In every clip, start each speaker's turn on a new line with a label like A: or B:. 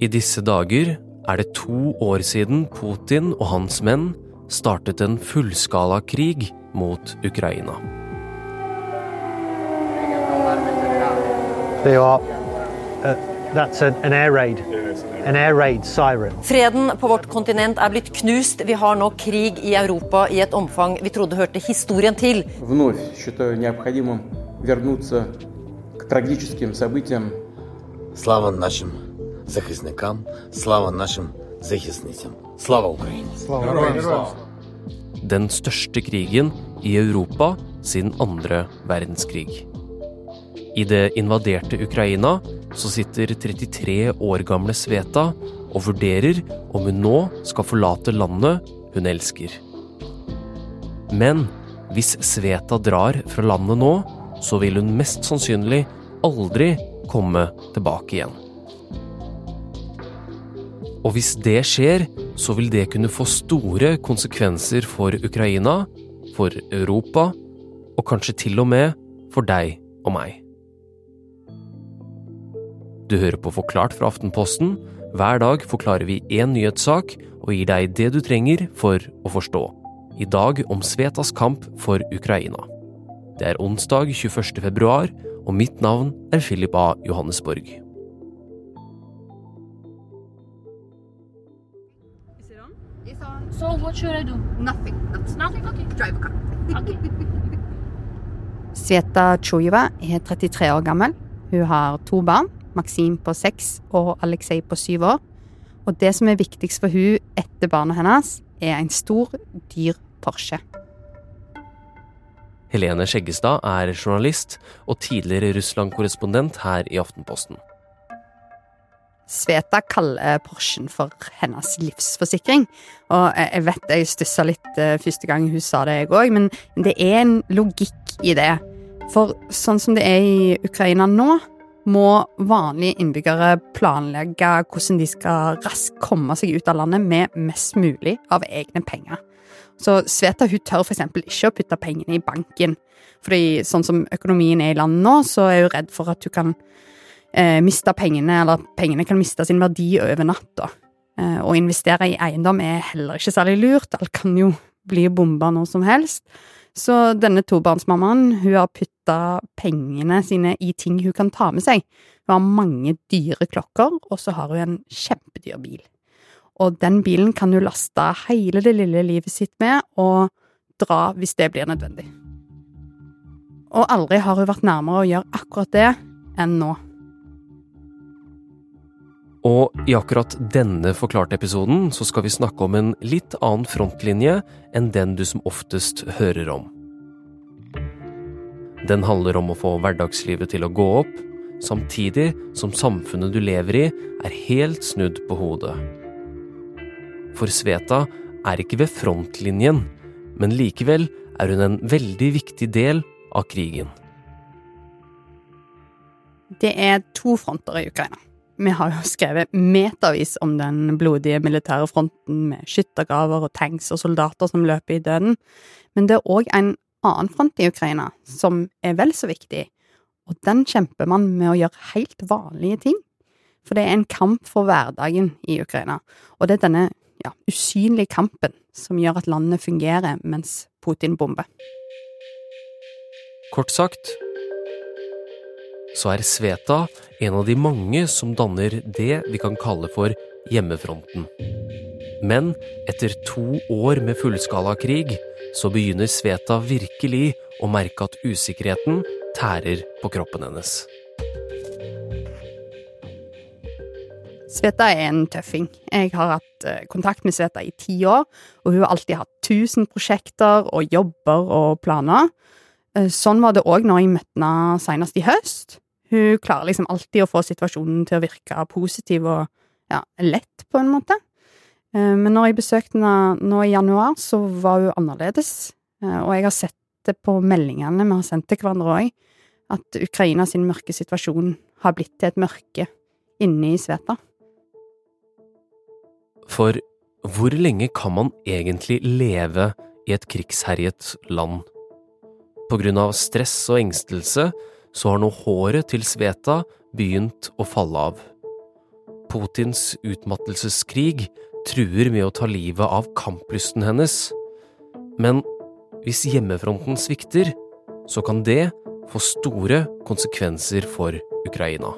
A: I disse dager er det to år siden Putin og hans menn startet en fullskalakrig mot Ukraina.
B: They are. Uh, that's an, an air raid. An air raid siren.
C: Freden på vårt kontinent er blitt knust. Vi har nå krig i Europa i et omfang vi trodde hørte historien til.
D: Вновь считаю необходимым вернуться к трагическим событиям
E: Слава нашим захисникам, слава нашим захисницям. Слава Україні!
A: Den største krigen i Europa siden andre verdenskrig. I det invaderte Ukraina så sitter 33 år gamle Sveta og vurderer om hun nå skal forlate landet hun elsker. Men hvis Sveta drar fra landet nå, så vil hun mest sannsynlig aldri komme tilbake igjen. Og hvis det skjer, så vil det kunne få store konsekvenser for Ukraina, for Europa, og kanskje til og med for deg og meg. Du hører på Forklart fra Aftenposten. Hver dag forklarer vi én nyhetssak og gir deg det du trenger for å forstå. I dag om Svetas kamp for Ukraina. Det er onsdag 21. februar, og mitt navn er Philip A. Johannesborg.
F: So what should I do?
G: Nothing. That's
F: Nothing? Okay.
G: drive a car.
F: Okay.
H: Sveta Chujeva er 33 år gammel. Hun har to barn, Maksim på seks og Aleksej på syv år. Og det som er viktigst for hun etter barna hennes, er en stor, dyr Porsche.
A: Helene Skjeggestad er journalist og tidligere Russland-korrespondent her i Aftenposten.
H: Sveta kaller Porschen for hennes livsforsikring. Og jeg jeg vet jeg stussa litt eh, første gang hun sa det, jeg òg, men det er en logikk i det. For sånn som det er i Ukraina nå, må vanlige innbyggere planlegge hvordan de skal raskt komme seg ut av landet med mest mulig av egne penger. Så Sveta hun tør f.eks. ikke å putte pengene i banken. Fordi sånn som økonomien er i landet nå, så er hun redd for at hun kan eh, miste pengene, eller at pengene kan miste sin verdi over natta. Eh, å investere i eiendom er heller ikke særlig lurt, alt kan jo bli bomba når som helst. Så denne tobarnsmammaen hun har putta pengene sine i ting hun kan ta med seg. Hun har mange dyre klokker, og så har hun en kjempedyr bil. Og den bilen kan hun laste hele det lille livet sitt med, og dra hvis det blir nødvendig. Og aldri har hun vært nærmere å gjøre akkurat det enn nå.
A: Og i akkurat denne forklarte episoden så skal vi snakke om en litt annen frontlinje enn den du som oftest hører om. Den handler om å få hverdagslivet til å gå opp, samtidig som samfunnet du lever i er helt snudd på hodet. For Sveta er ikke ved frontlinjen, men likevel er hun en veldig viktig del av krigen.
H: Det er to fronter i Ukraina. Vi har jo skrevet metervis om den blodige militære fronten med skyttergraver og tanks og soldater som løper i døden, men det er òg en annen front i Ukraina som er vel så viktig, og den kjemper man med å gjøre helt vanlige ting. For det er en kamp for hverdagen i Ukraina, og det er denne ja, usynlige kampen som gjør at landet fungerer mens Putin bomber.
A: Kort sagt så er Sveta en av de mange som danner det vi kan kalle for hjemmefronten. Men etter to år med fullskalakrig så begynner Sveta virkelig å merke at usikkerheten tærer på kroppen hennes.
H: Sveta er en tøffing. Jeg har hatt eh, kontakt med Sveta i ti år, og hun har alltid hatt tusen prosjekter og jobber og planer. Eh, Sånn var det òg når jeg møtte henne senest i høst. Hun klarer liksom alltid å få situasjonen til å virke positiv og ja, lett, på en måte. Eh, Men når jeg besøkte henne nå i januar, så var hun annerledes. Eh, Og jeg har sett det på meldingene vi har sendt til hverandre òg, at Ukraina sin mørke situasjon har blitt til et mørke inne i Sveta.
A: For hvor lenge kan man egentlig leve i et krigsherjet land? På grunn av stress og engstelse så har nå håret til Sveta begynt å falle av. Putins utmattelseskrig truer med å ta livet av kamplysten hennes. Men hvis hjemmefronten svikter, så kan det få store konsekvenser for Ukraina.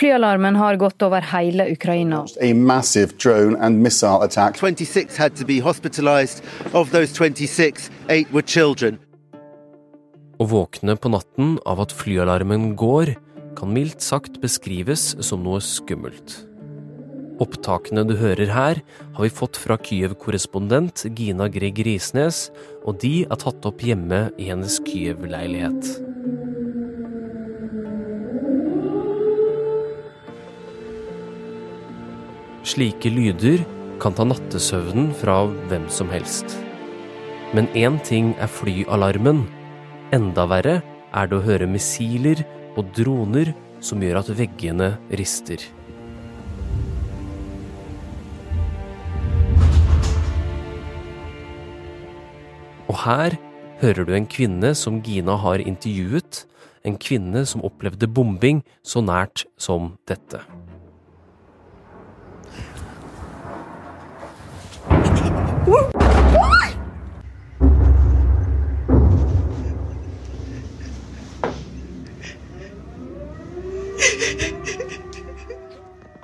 G: Flyalarmen har gått over hele Ukraina.
I: A massive drone and missile attack.
J: 26 had to be hospitalized. Of those 26, eight were children.
A: Å våkne på natten av at flyalarmen går, kan mildt sagt beskrives som noe skummelt. Opptakene du hører her, har vi fått fra Kyiv-korrespondent Gina Grieg Risnes, og de er tatt opp hjemme i hennes Kyiv-leilighet. Slike lyder kan ta nattesøvnen fra hvem som helst. Men én ting er flyalarmen. Enda verre er det å høre missiler og droner som gjør at veggene rister. Og her hører du en kvinne som Gina har intervjuet, en kvinne som opplevde bombing så nært som dette.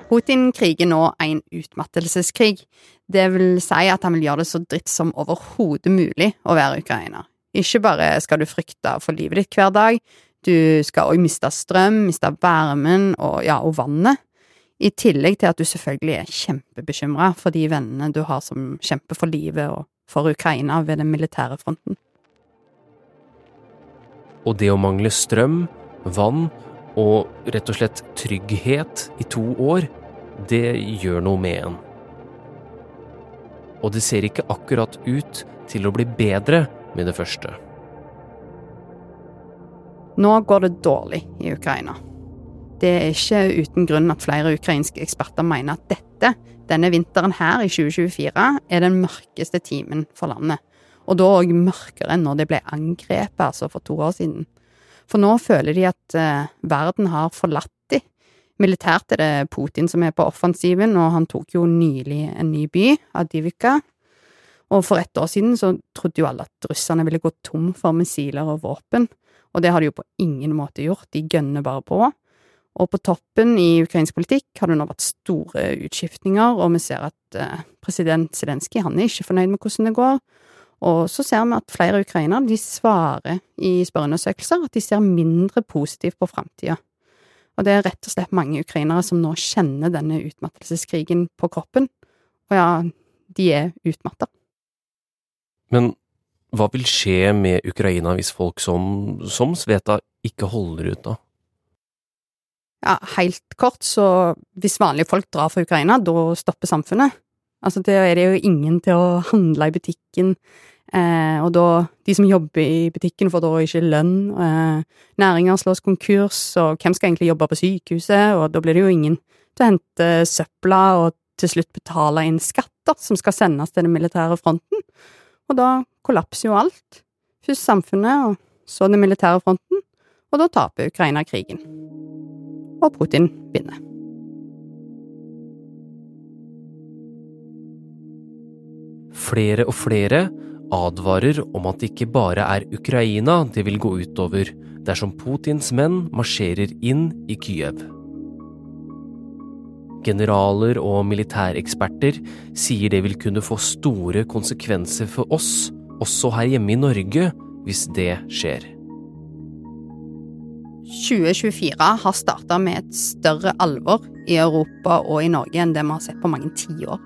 H: Putin kriger nå en utmattelseskrig. Det vil si at han vil gjøre det så dritt som overhodet mulig å være ukrainer. Ikke bare skal du frykte for livet ditt hver dag, du skal òg miste strøm, miste varmen og, ja, og vannet. I tillegg til at du selvfølgelig er kjempebekymra for de vennene du har som kjemper for livet og for Ukraina ved den militære fronten.
A: Og det å mangle strøm, vann og rett og slett trygghet i to år, det gjør noe med en. Og det ser ikke akkurat ut til å bli bedre med det første.
H: Nå går det dårlig i Ukraina. Det er ikke uten grunn at flere ukrainske eksperter mener at dette, denne vinteren her i 2024, er den mørkeste timen for landet. Og da òg mørkere enn når de ble angrepet, altså for to år siden. For nå føler de at eh, verden har forlatt de. Militært er det Putin som er på offensiven, og han tok jo nylig en ny by, Adivika. Og for ett år siden så trodde jo alle at russerne ville gå tom for missiler og våpen, og det har de jo på ingen måte gjort, de gønner bare på. Og på toppen i ukrainsk politikk har det nå vært store utskiftninger, og vi ser at eh, president Zelenskyj han er ikke fornøyd med hvordan det går. Og så ser vi at flere ukrainere de svarer i spørreundersøkelser at de ser mindre positivt på framtida. Og det er rett og slett mange ukrainere som nå kjenner denne utmattelseskrigen på kroppen. Og ja, de er utmatta.
A: Men hva vil skje med Ukraina hvis folk som, som Sveta ikke holder ut, da?
H: Ja, helt kort, så hvis vanlige folk drar fra Ukraina, da stopper samfunnet. Altså, da er det jo ingen til å handle i butikken, eh, og da De som jobber i butikken, får da ikke lønn. Eh, næringer slås konkurs, og hvem skal egentlig jobbe på sykehuset? Og da blir det jo ingen til å hente søpla og til slutt betale inn skatter som skal sendes til den militære fronten. Og da kollapser jo alt. Først samfunnet, og så den militære fronten, og da taper Ukraina krigen og Putin vinne.
A: Flere og flere advarer om at det ikke bare er Ukraina det vil gå utover dersom Putins menn marsjerer inn i Kyiv. Generaler og militæreksperter sier det vil kunne få store konsekvenser for oss, også her hjemme i Norge, hvis det skjer.
H: 2024 har starta med et større alvor i Europa og i Norge enn det vi har sett på mange tiår.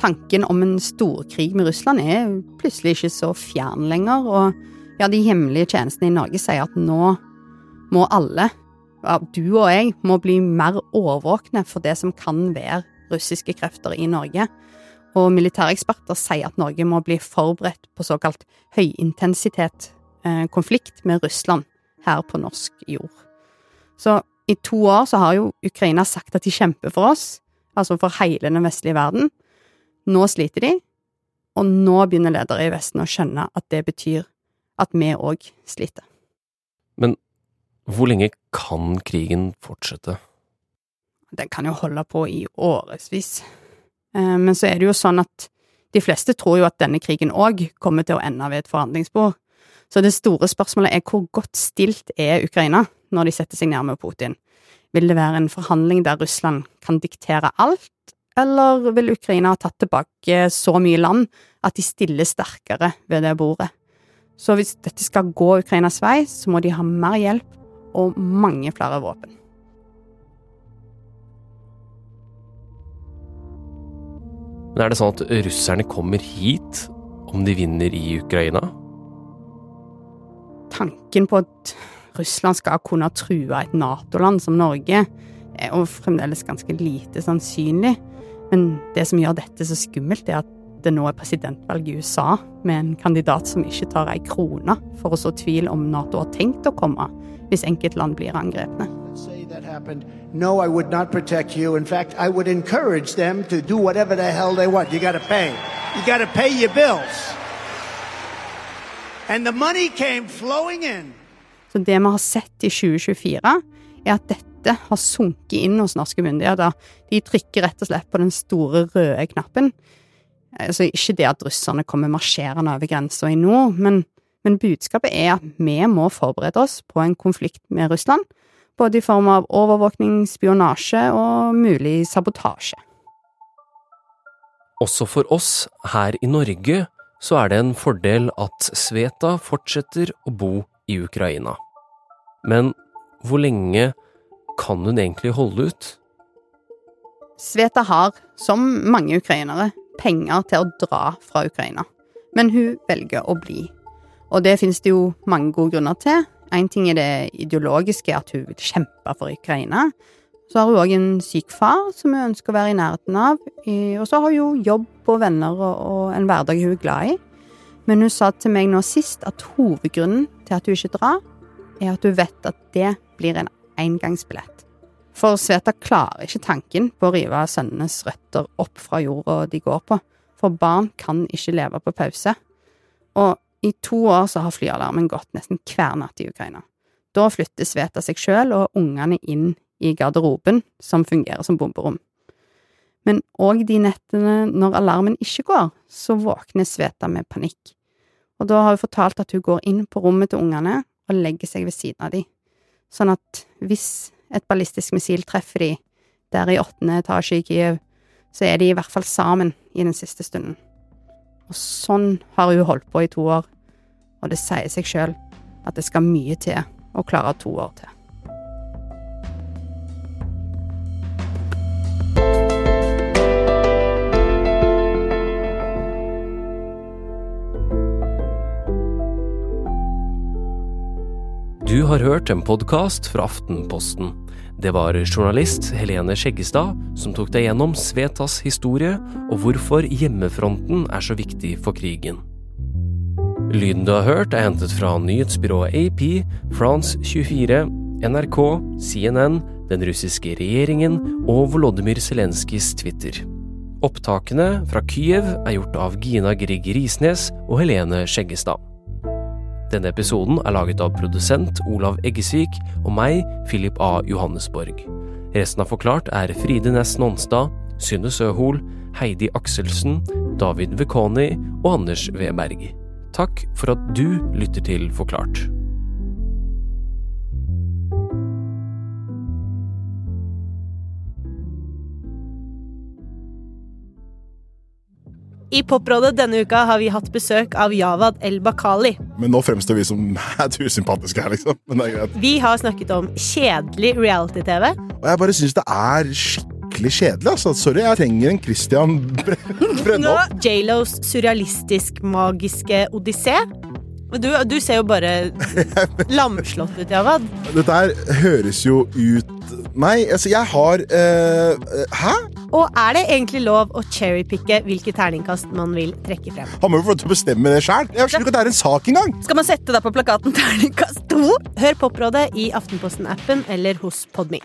H: Tanken om en storkrig med Russland er plutselig ikke så fjern lenger, og ja, de hemmelige tjenestene i Norge sier at nå må alle, ja, du og jeg, må bli mer årvåkne for det som kan være russiske krefter i Norge. Og militæreksperter sier at Norge må bli forberedt på såkalt høyintensitet eh, konflikt med Russland her på norsk jord. Så i to år så har jo Ukraina sagt at de kjemper for oss, altså for hele den vestlige verden. Nå sliter de, og nå begynner ledere i Vesten å skjønne at det betyr at vi òg sliter.
A: Men hvor lenge kan krigen fortsette?
H: Den kan jo holde på i årevis. Eh, men så er det jo sånn at de fleste tror jo at denne krigen òg kommer til å ende ved et forhandlingsbord. Så det store spørsmålet er hvor godt stilt er Ukraina når de setter seg ned med Putin? Vil det være en forhandling der Russland kan diktere alt, eller vil Ukraina ha tatt tilbake så mye land at de stiller sterkere ved det bordet? Så hvis dette skal gå Ukrainas vei, så må de ha mer hjelp og mange flere våpen.
A: Men er det sånn at russerne kommer hit om de vinner i Ukraina?
H: Tanken på at Russland skal kunne true et Nato-land som Norge, er jo fremdeles ganske lite sannsynlig. Men det som gjør dette så skummelt, er at det nå er presidentvalg i USA med en kandidat som ikke tar ei krone for å så tvil om Nato har tenkt å komme hvis enkeltland blir angrepne.
K: No, I would not protect you. In fact, I would encourage them to do whatever the hell they want. You got to pay. You got to pay your bills. And the money came flowing in.
H: Så det vi har sett i 2024, er at dette har sunket inn hos norske myndigheter. De trykker rett og slett på den store røde knappen. Altså ikke det at russerne kommer marsjerende over grensa i nord, men, men budskapet er at vi må forberede oss på en konflikt med Russland både i form av overvåkning, spionasje og mulig sabotasje.
A: Også for oss her i Norge så er det en fordel at Sveta fortsetter å bo i Ukraina. Men hvor lenge kan hun egentlig holde ut?
H: Sveta har, som mange ukrainere, penger til å dra fra Ukraina, men hun velger å bli. Og det finnes det jo mange gode grunner til, Én ting er det ideologiske, at hun vil kjempe for Ukraina. Så har hun òg en syk far som hun ønsker å være i nærheten av. Og så har hun jobb og venner og en hverdag hun er glad i. Men hun sa til meg nå sist at hovedgrunnen til at hun ikke drar, er at hun vet at det blir en engangsbillett. For Sveta klarer ikke tanken på å rive sønnenes røtter opp fra jorda de går på. For barn kan ikke leve på pause. Og i to år så har flyalarmen gått nesten hver natt i Ukraina. Da flytter Sveta seg sjøl og ungene inn i garderoben, som fungerer som bomberom. Men òg de nettene når alarmen ikke går, så våkner Sveta med panikk. Og da har hun fortalt at hun går inn på rommet til ungene og legger seg ved siden av dem, sånn at hvis et ballistisk missil treffer de der i åttende etasje i Kiev, så er de i hvert fall sammen i den siste stunden. Og sånn har hun holdt på i to år, og det sier seg sjøl at det skal mye til å klare to år til.
A: Har hørt en podkast fra Aftenposten. Det var journalist Helene Skjeggestad som tok deg gjennom Svetas historie og hvorfor hjemmefronten er så viktig for krigen. Lyden du har hørt er hentet fra nyhetsbyrået AP, France 24, NRK, CNN, den russiske regjeringen og Volodymyr Zelenskyjs Twitter. Opptakene fra Kyiv er gjort av Gina Grieg Risnes og Helene Skjeggestad. Denne episoden er laget av produsent Olav Eggesvik og meg, Philip A. Johannesborg. Resten av Forklart er Fride Næss Nonstad, Synne Søhol, Heidi Akselsen, David Vekoni og Anders V. Berg. Takk for at du lytter til Forklart.
L: I Poprådet denne uka har vi hatt besøk av Javad El-Bakali.
M: Men nå fremstår vi som helt usympatiske her, liksom. Men det er greit.
L: Vi har snakket om kjedelig reality-TV.
M: Og jeg bare syns det er skikkelig kjedelig, altså. Sorry, jeg trenger en Christian Brenne opp.
L: J.Los surrealistisk-magiske odyssé. Men du, du, ser jo bare lamslått ut, Javad.
M: Dette her høres jo ut Nei, altså, jeg har uh, Hæ?
L: Og er det egentlig lov å cherrypicke hvilke terningkast man vil trekke frem?
M: Han må jo få lov til å bestemme det sjæl. Jeg skjønner ikke at det er en sak engang.
L: Skal man sette deg på plakaten terningkast to? Hør Poprådet i Aftenposten-appen eller hos Podme.